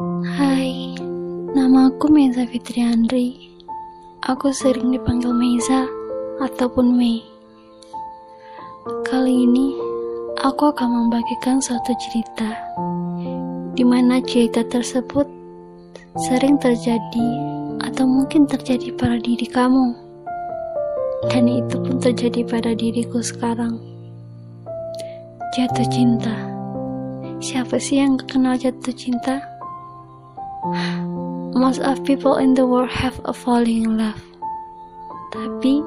Hai, nama aku Meza Fitriandri. Aku sering dipanggil Meza ataupun Mei. Kali ini, aku akan membagikan suatu cerita di mana cerita tersebut sering terjadi atau mungkin terjadi pada diri kamu. Dan itu pun terjadi pada diriku sekarang. Jatuh cinta. Siapa sih yang kenal jatuh cinta? Most of people in the world have a falling in love. Tapi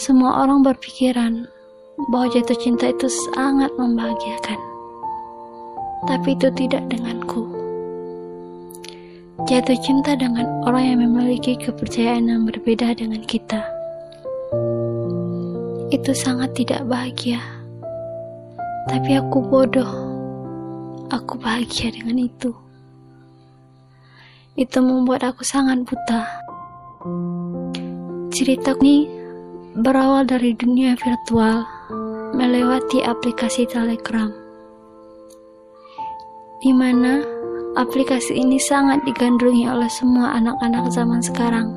semua orang berpikiran bahwa jatuh cinta itu sangat membahagiakan. Tapi itu tidak denganku. Jatuh cinta dengan orang yang memiliki kepercayaan yang berbeda dengan kita. Itu sangat tidak bahagia. Tapi aku bodoh aku bahagia dengan itu. Itu membuat aku sangat buta. Cerita ini berawal dari dunia virtual melewati aplikasi Telegram. Di mana aplikasi ini sangat digandrungi oleh semua anak-anak zaman sekarang.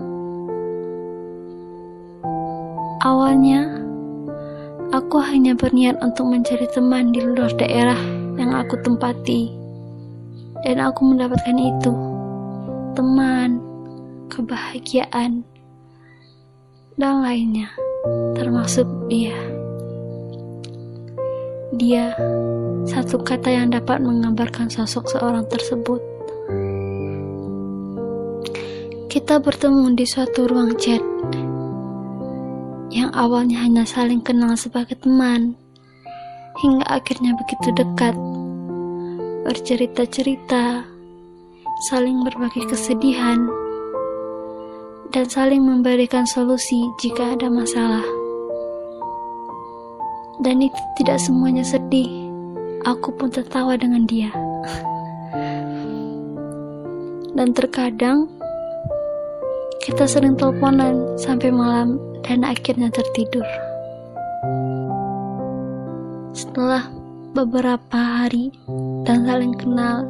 Awalnya, aku hanya berniat untuk mencari teman di luar daerah yang aku tempati. Dan aku mendapatkan itu. Teman, kebahagiaan, dan lainnya. Termasuk dia. Dia, satu kata yang dapat menggambarkan sosok seorang tersebut. Kita bertemu di suatu ruang chat yang awalnya hanya saling kenal sebagai teman, hingga akhirnya begitu dekat bercerita-cerita, saling berbagi kesedihan, dan saling memberikan solusi jika ada masalah. Dan itu tidak semuanya sedih. Aku pun tertawa dengan dia. Dan terkadang kita sering teleponan sampai malam dan akhirnya tertidur. Setelah beberapa hari dan saling kenal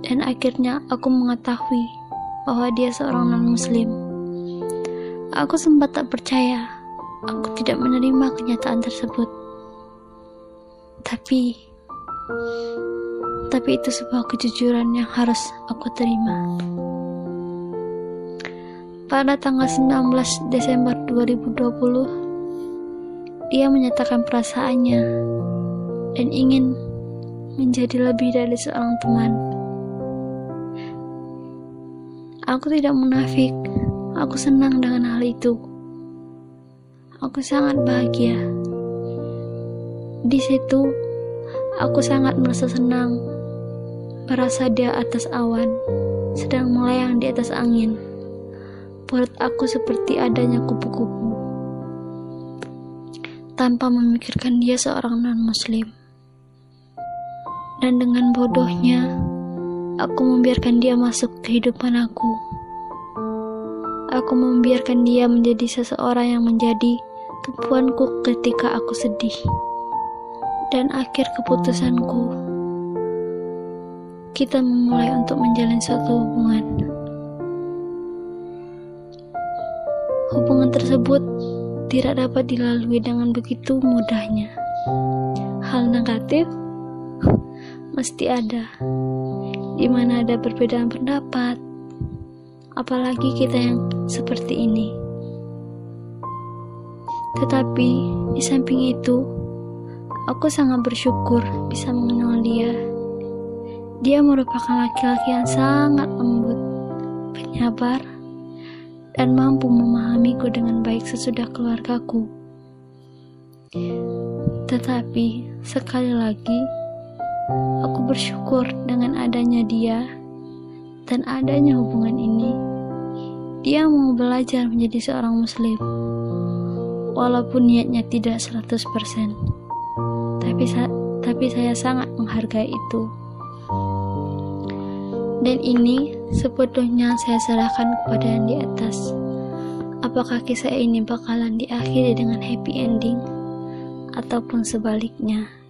dan akhirnya aku mengetahui bahwa dia seorang non-muslim. Aku sempat tak percaya, aku tidak menerima kenyataan tersebut. Tapi, tapi itu sebuah kejujuran yang harus aku terima. Pada tanggal 19 Desember 2020, dia menyatakan perasaannya dan ingin menjadi lebih dari seorang teman. Aku tidak munafik, aku senang dengan hal itu. Aku sangat bahagia. Di situ, aku sangat merasa senang, merasa dia atas awan, sedang melayang di atas angin. Perut aku seperti adanya kupu-kupu, tanpa memikirkan dia seorang non-muslim. Dan dengan bodohnya, aku membiarkan dia masuk ke kehidupan aku. Aku membiarkan dia menjadi seseorang yang menjadi tumpuanku ketika aku sedih. Dan akhir keputusanku, kita memulai untuk menjalin suatu hubungan. Hubungan tersebut tidak dapat dilalui dengan begitu mudahnya. Hal negatif mesti ada. Di mana ada perbedaan pendapat, apalagi kita yang seperti ini. Tetapi di samping itu, aku sangat bersyukur bisa mengenal dia. Dia merupakan laki-laki yang sangat lembut, penyabar, dan mampu memahamiku dengan baik sesudah keluargaku. Tetapi sekali lagi, Aku bersyukur dengan adanya dia dan adanya hubungan ini. Dia mau belajar menjadi seorang muslim. Walaupun niatnya tidak 100%. Tapi tapi saya sangat menghargai itu. Dan ini sebetulnya saya serahkan kepada yang di atas. Apakah kisah ini bakalan diakhiri dengan happy ending ataupun sebaliknya?